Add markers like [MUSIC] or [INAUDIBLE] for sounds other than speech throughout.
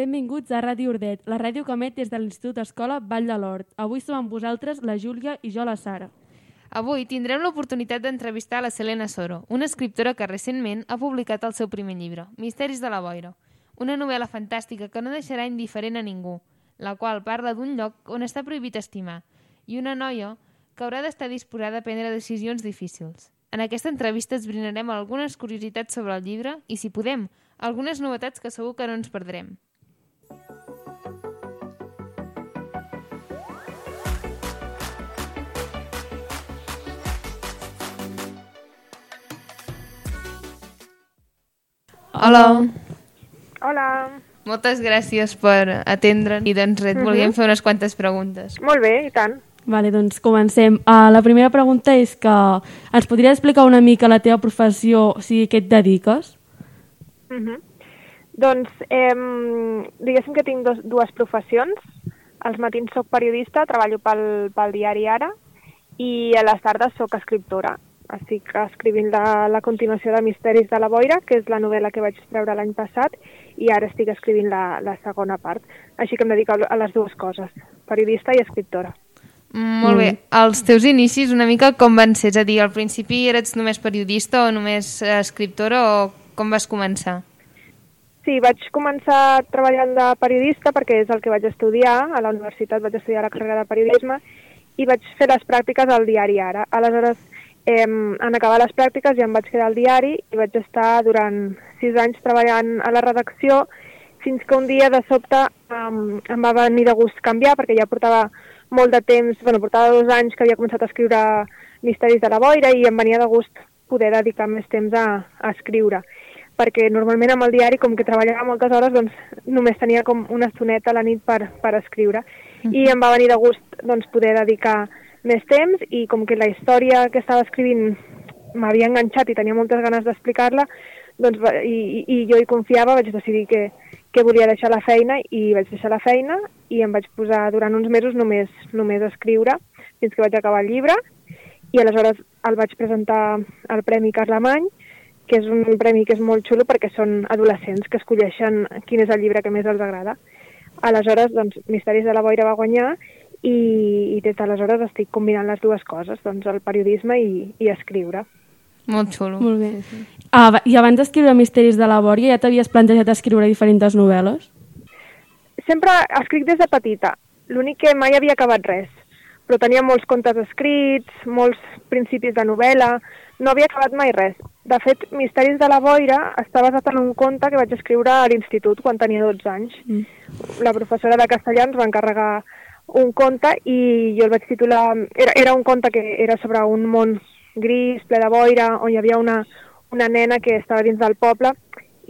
Benvinguts a Ràdio Ordet, la ràdio que emet des de l'Institut Escola Vall de l'Hort. Avui som amb vosaltres la Júlia i jo la Sara. Avui tindrem l'oportunitat d'entrevistar la Selena Soro, una escriptora que recentment ha publicat el seu primer llibre, Misteris de la boira, una novel·la fantàstica que no deixarà indiferent a ningú, la qual parla d'un lloc on està prohibit estimar, i una noia que haurà d'estar disposada a prendre decisions difícils. En aquesta entrevista esbrinarem algunes curiositats sobre el llibre i, si podem, algunes novetats que segur que no ens perdrem. Hola. Hola. Moltes gràcies per atendre'n i doncs res, uh -huh. volíem fer unes quantes preguntes. Molt bé, i tant. Vale, doncs comencem. Uh, la primera pregunta és que ens podries explicar una mica la teva professió, o sigui, què et dediques? Uh -huh. Doncs, eh, diguéssim que tinc dos, dues professions. Als matins sóc periodista, treballo pel, pel diari Ara, i a les tardes sóc escriptora. Estic escrivint la, la continuació de Misteris de la Boira, que és la novel·la que vaig treure l'any passat, i ara estic escrivint la, la segona part. Així que em dedico a les dues coses, periodista i escriptora. Mm, molt bé. Els teus inicis una mica com van ser? És a dir, al principi eres només periodista o només escriptora o com vas començar? Sí, vaig començar treballant de periodista perquè és el que vaig estudiar. A la universitat vaig estudiar la carrera de periodisme i vaig fer les pràctiques al diari Ara. Aleshores, eh, en acabar les pràctiques ja em vaig quedar al diari i vaig estar durant sis anys treballant a la redacció fins que un dia de sobte eh, em va venir de gust canviar perquè ja portava molt de temps, bueno, portava dos anys que havia començat a escriure Misteris de la Boira i em venia de gust poder dedicar més temps a, a escriure perquè normalment amb el diari, com que treballava moltes hores, doncs només tenia com una estoneta a la nit per, per escriure. Mm. I em va venir de gust doncs, poder dedicar més temps i com que la història que estava escrivint m'havia enganxat i tenia moltes ganes d'explicar-la, doncs, i, i jo hi confiava, vaig decidir que, que volia deixar la feina i vaig deixar la feina i em vaig posar durant uns mesos només, només a escriure fins que vaig acabar el llibre i aleshores el vaig presentar al Premi Carlemany que és un premi que és molt xulo perquè són adolescents que escolleixen quin és el llibre que més els agrada. Aleshores, doncs, Misteris de la Boira va guanyar i, i des d'aleshores estic combinant les dues coses, doncs el periodisme i, i escriure. Molt xulo. Molt bé. Sí, sí. Ah, I abans d'escriure Misteris de la Boira ja t'havies plantejat escriure diferents novel·les? Sempre escric des de petita. L'únic que mai havia acabat res. Però tenia molts contes escrits, molts principis de novel·la, no havia acabat mai res. De fet, Misteris de la Boira està basat en un conte que vaig escriure a l'institut quan tenia 12 anys. Mm. La professora de castellà ens va encarregar un conte i jo el vaig titular... Era, era un conte que era sobre un món gris, ple de boira, on hi havia una, una nena que estava dins del poble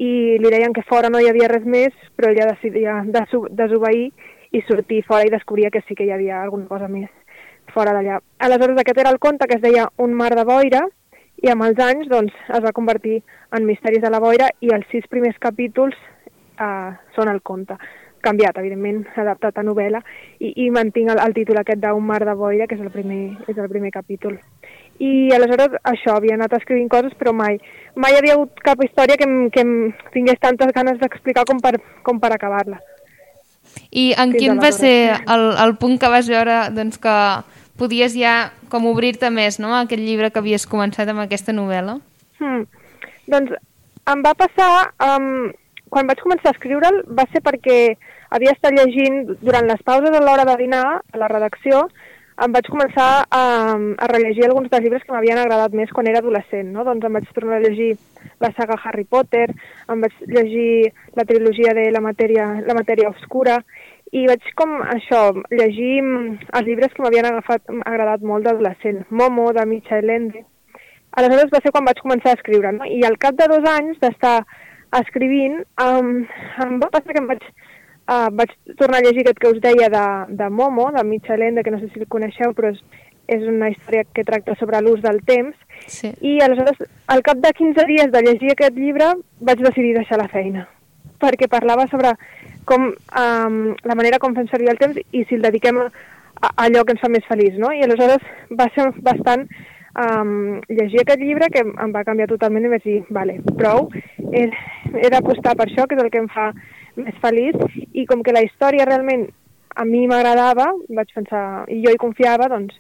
i li deien que fora no hi havia res més, però ella decidia desobeir i sortir fora i descobria que sí que hi havia alguna cosa més fora d'allà. Aleshores aquest era el conte que es deia Un mar de boira i amb els anys doncs, es va convertir en Misteris de la boira i els sis primers capítols eh, són el conte canviat, evidentment, adaptat a novel·la, i, i mantinc el, el títol aquest d'un mar de boira, que és el primer, és el primer capítol. I aleshores això, havia anat escrivint coses, però mai, mai havia hagut cap història que, em, que em tingués tantes ganes d'explicar com per, com per acabar-la. I en Fins quin va ser el, el punt que vas veure doncs, que podies ja com obrir-te més, no?, aquest llibre que havies començat amb aquesta novel·la? Hmm. Doncs em va passar, um, quan vaig començar a escriure'l, va ser perquè havia estat llegint durant les pauses a l'hora de dinar a la redacció, em vaig començar a, a rellegir alguns dels llibres que m'havien agradat més quan era adolescent, no? Doncs em vaig tornar a llegir la saga Harry Potter, em vaig llegir la trilogia de La matèria, la matèria obscura, i vaig com això, llegir els llibres que m'havien agradat molt d'adolescent. Momo, de Michael Ende. Aleshores va ser quan vaig començar a escriure, no? I al cap de dos anys d'estar escrivint, um, em va passar que em vaig, uh, vaig tornar a llegir aquest que us deia de, de Momo, de Michael Ende, que no sé si el coneixeu, però és, és una història que tracta sobre l'ús del temps. Sí. I aleshores, al cap de 15 dies de llegir aquest llibre, vaig decidir deixar la feina, perquè parlava sobre com um, la manera com fem servir el temps i si el dediquem a, a allò que ens fa més feliç, no? I aleshores va ser bastant um, llegir aquest llibre que em va canviar totalment i vaig dir, vale, prou, he, he d'apostar per això, que és el que em fa més feliç, i com que la història realment a mi m'agradava, vaig pensar, i jo hi confiava, doncs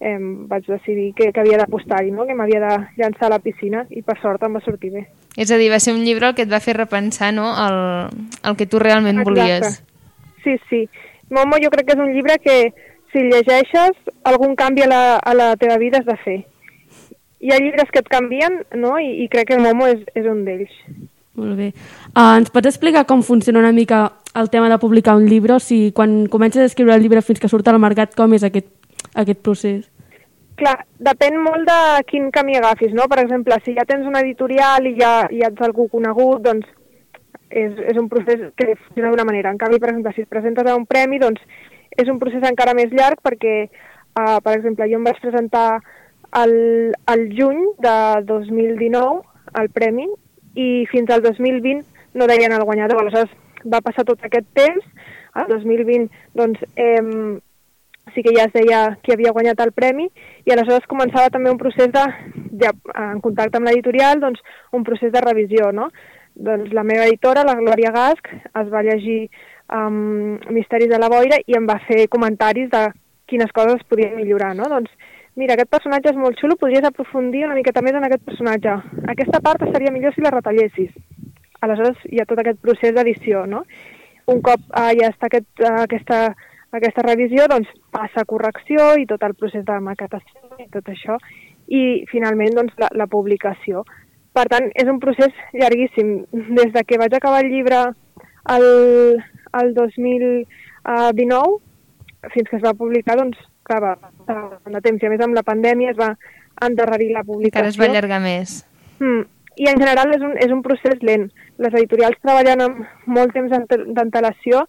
eh, vaig decidir que, que havia d'apostar-hi, no? que m'havia de llançar a la piscina, i per sort em va sortir bé. És a dir, va ser un llibre el que et va fer repensar no? el, el que tu realment Exacte. volies. Sí, sí. Momo jo crec que és un llibre que si llegeixes, algun canvi a la, a la teva vida has de fer. Hi ha llibres que et canvien, no? I, i crec que Momo és, és un d'ells. Molt bé. Uh, ens pots explicar com funciona una mica el tema de publicar un llibre? O sigui, quan comences a escriure el llibre fins que surt al mercat, com és aquest, aquest procés? Clar, depèn molt de quin camí agafis, no? Per exemple, si ja tens una editorial i ja, ja ets algú conegut, doncs és, és un procés que funciona d'una manera. En canvi, per exemple, si et presentes a un premi, doncs és un procés encara més llarg perquè, uh, per exemple, jo em vaig presentar al, al juny de 2019 al premi i fins al 2020 no deien el guanyador. Aleshores va passar tot aquest temps, el 2020 doncs eh, sí que ja es deia qui havia guanyat el premi i aleshores començava també un procés de, ja, en contacte amb l'editorial, doncs un procés de revisió, no? Doncs la meva editora, la Glòria Gasc, es va llegir um, Misteris de la Boira i em va fer comentaris de quines coses es podien millorar, no? Doncs mira, aquest personatge és molt xulo, podries aprofundir una miqueta més en aquest personatge. Aquesta part estaria millor si la retallessis. Aleshores hi ha tot aquest procés d'edició, no? Un cop uh, ja està aquest, uh, aquesta, aquesta revisió, doncs passa a correcció i tot el procés de maquetació i tot això, i finalment doncs, la, la publicació. Per tant, és un procés llarguíssim. Des de que vaig acabar el llibre el, el 2019 fins que es va publicar, doncs, clar, va passar de temps. I a més amb la pandèmia es va endarrerir la publicació. Encara es va allargar més. Mm. I en general és un, és un procés lent. Les editorials treballen amb molt temps d'antelació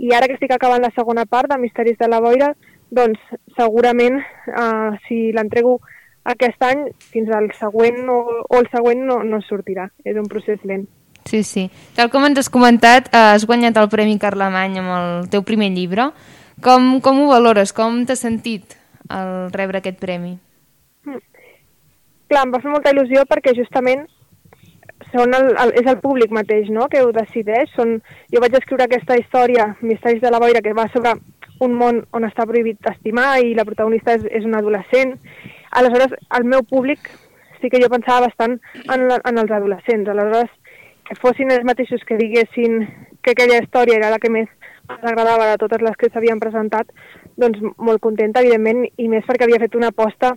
i ara que estic acabant la segona part de Misteris de la Boira, doncs segurament uh, si l'entrego aquest any, fins al següent o, o el següent no, no sortirà. És un procés lent. Sí, sí. Tal com ens has comentat, eh, has guanyat el Premi Carlemany amb el teu primer llibre. Com, com ho valores? Com t'has sentit al rebre aquest premi? Mm. Clar, em va fer molta il·lusió perquè justament són el, el, és el públic mateix no? que ho decideix. Són, jo vaig escriure aquesta història, Misteris de la Boira, que va sobre un món on està prohibit estimar i la protagonista és, és un adolescent. Aleshores, el meu públic sí que jo pensava bastant en, la, en els adolescents. Aleshores, que fossin els mateixos que diguessin que aquella història era la que més m'agradava de totes les que s'havien presentat, doncs molt contenta, evidentment, i més perquè havia fet una aposta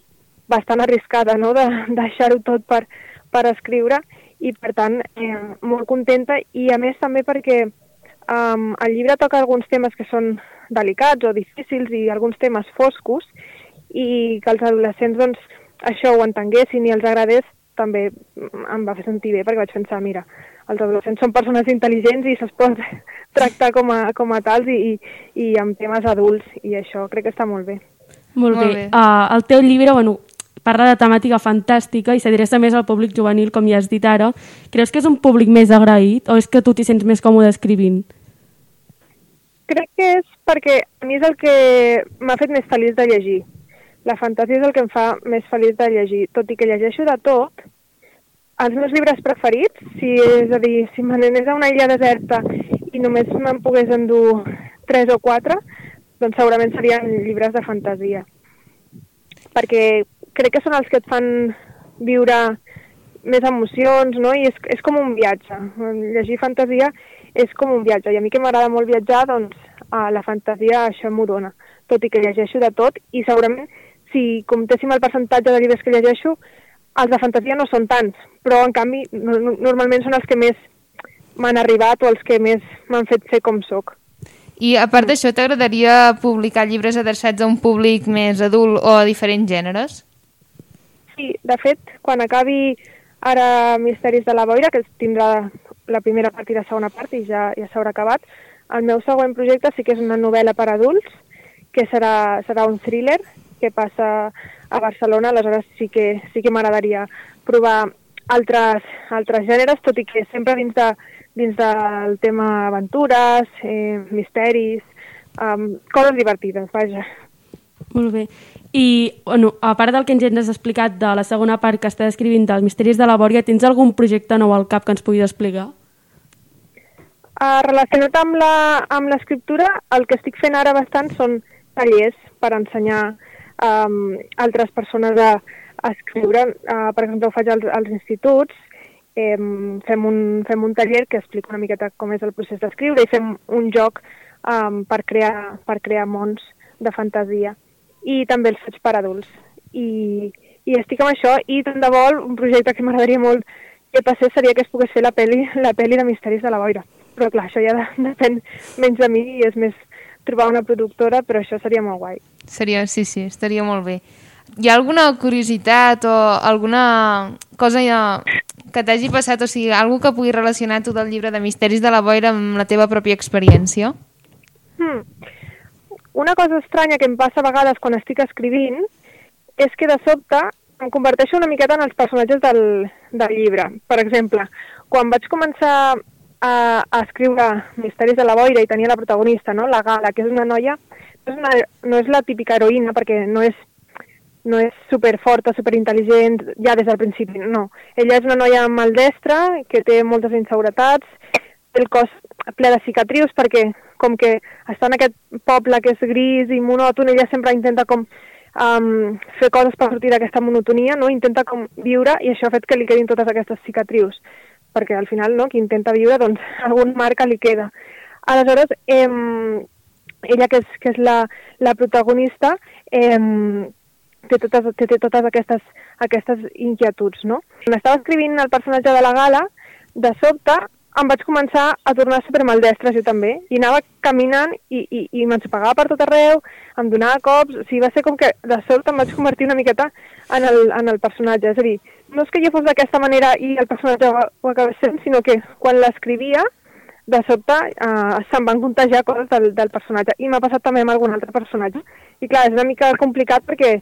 bastant arriscada, no?, de [LAUGHS] deixar-ho tot per, per escriure, i per tant, eh, molt contenta, i a més també perquè um, el llibre toca alguns temes que són delicats o difícils i alguns temes foscos, i que els adolescents, doncs, això ho entenguessin i els agradés, també em va fer sentir bé, perquè vaig pensar, mira, els adolescents són persones intel·ligents i se'ls pot [LAUGHS] tractar com a, com a tals i, i, i amb temes adults, i això crec que està molt bé. Molt, Molt bé. bé. Uh, el teu llibre, bueno, parla de temàtica fantàstica i s'adreça més al públic juvenil, com ja has dit ara. Creus que és un públic més agraït o és que tu t'hi sents més còmode escrivint? Crec que és perquè a mi és el que m'ha fet més feliç de llegir. La fantasia és el que em fa més feliç de llegir, tot i que llegeixo de tot. Els meus llibres preferits, si, és a dir, si me n'anés a una illa deserta i només me'n pogués endur tres o quatre, doncs segurament serien llibres de fantasia. Perquè crec que són els que et fan viure més emocions, no? I és, és com un viatge. Llegir fantasia és com un viatge. I a mi que m'agrada molt viatjar, doncs a la fantasia això m'ho dona. Tot i que llegeixo de tot i segurament si comptéssim el percentatge de llibres que llegeixo, els de fantasia no són tants, però en canvi no, no, normalment són els que més m'han arribat o els que més m'han fet ser com sóc. I a part d'això, t'agradaria publicar llibres adreçats a un públic més adult o a diferents gèneres? Sí, de fet, quan acabi ara Misteris de la Boira, que tindrà la primera part i la segona part i ja, ja s'haurà acabat, el meu següent projecte sí que és una novel·la per adults, que serà, serà un thriller que passa a Barcelona, aleshores sí que, sí que m'agradaria provar altres, altres gèneres, tot i que sempre dins, de, dins del tema aventures, eh, misteris, um, coses divertides, vaja. Molt bé. I, bueno, a part del que ens has explicat de la segona part que estàs escrivint dels Misteris de la Bòria, tens algun projecte nou al cap que ens puguis explicar? Uh, relacionat amb la- amb l'escriptura, el que estic fent ara bastant són tallers per ensenyar um, altres persones a, a escriure. Uh, per exemple, ho faig als, als instituts, eh, fem, un, fem un taller que explica una miqueta com és el procés d'escriure i fem un joc um, per, crear, per crear mons de fantasia. I també els faig per adults. I, i estic amb això i tant de vol un projecte que m'agradaria molt que passés seria que es pogués fer la peli, la peli de Misteris de la Boira. Però clar, això ja de, depèn menys de mi i és més trobar una productora, però això seria molt guai. Seria, sí, sí, estaria molt bé. Hi ha alguna curiositat o alguna cosa ja que t'hagi passat, o sigui, algú que pugui relacionar tu del llibre de Misteris de la Boira amb la teva pròpia experiència? Hmm. Una cosa estranya que em passa a vegades quan estic escrivint és que de sobte em converteixo una miqueta en els personatges del, del llibre. Per exemple, quan vaig començar a, a escriure Misteris de la Boira i tenia la protagonista, no? la Gala, que és una noia, no és, una, no és la típica heroïna perquè no és, no és superforta, superintel·ligent ja des del principi, no. Ella és una noia maldestra que té moltes inseguretats, té el cos ple de cicatrius perquè com que està en aquest poble que és gris i monòton, ella sempre intenta com um, fer coses per sortir d'aquesta monotonia, no? intenta com viure i això ha fet que li quedin totes aquestes cicatrius perquè al final no, qui intenta viure doncs [LAUGHS] algun marca li queda. Aleshores, eh, ella que és, que és la, la protagonista eh, té, totes, té, té totes aquestes, aquestes inquietuds, no? Quan estava escrivint el personatge de la gala, de sobte em vaig començar a tornar supermaldestra jo també, i anava caminant i, i, i m'ensopegava per tot arreu, em donava cops, o sigui, va ser com que de sobte em vaig convertir una miqueta en el, en el personatge, és a dir, no és que jo fos d'aquesta manera i el personatge ho, ho acabés sent, sinó que quan l'escrivia, de sobte eh, se'm van contagiar coses del, del personatge, i m'ha passat també amb algun altre personatge. I clar, és una mica complicat perquè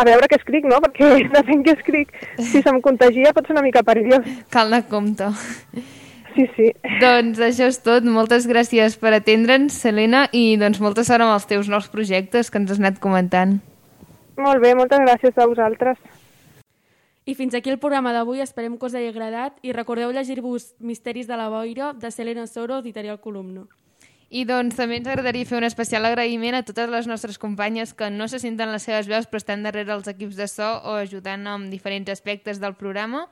a veure què escric, no? Perquè [LAUGHS] depèn què escric, si se'm contagia pot ser una mica perillós. Cal anar a compte. Sí, sí. Doncs això és tot. Moltes gràcies per atendre'ns, Selena, i doncs molta sort amb els teus nous projectes que ens has anat comentant. Molt bé, moltes gràcies a vosaltres. I fins aquí el programa d'avui, esperem que us hagi agradat i recordeu llegir-vos Misteris de la Boira de Selena Soro, editorial Columno. I doncs també ens agradaria fer un especial agraïment a totes les nostres companyes que no se senten les seves veus però estan darrere els equips de so o ajudant amb diferents aspectes del programa.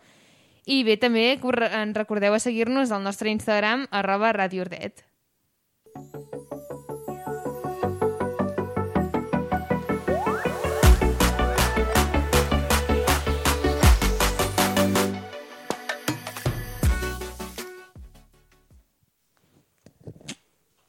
I bé, també en recordeu a seguir-nos al nostre Instagram, arroba Radio Ordet.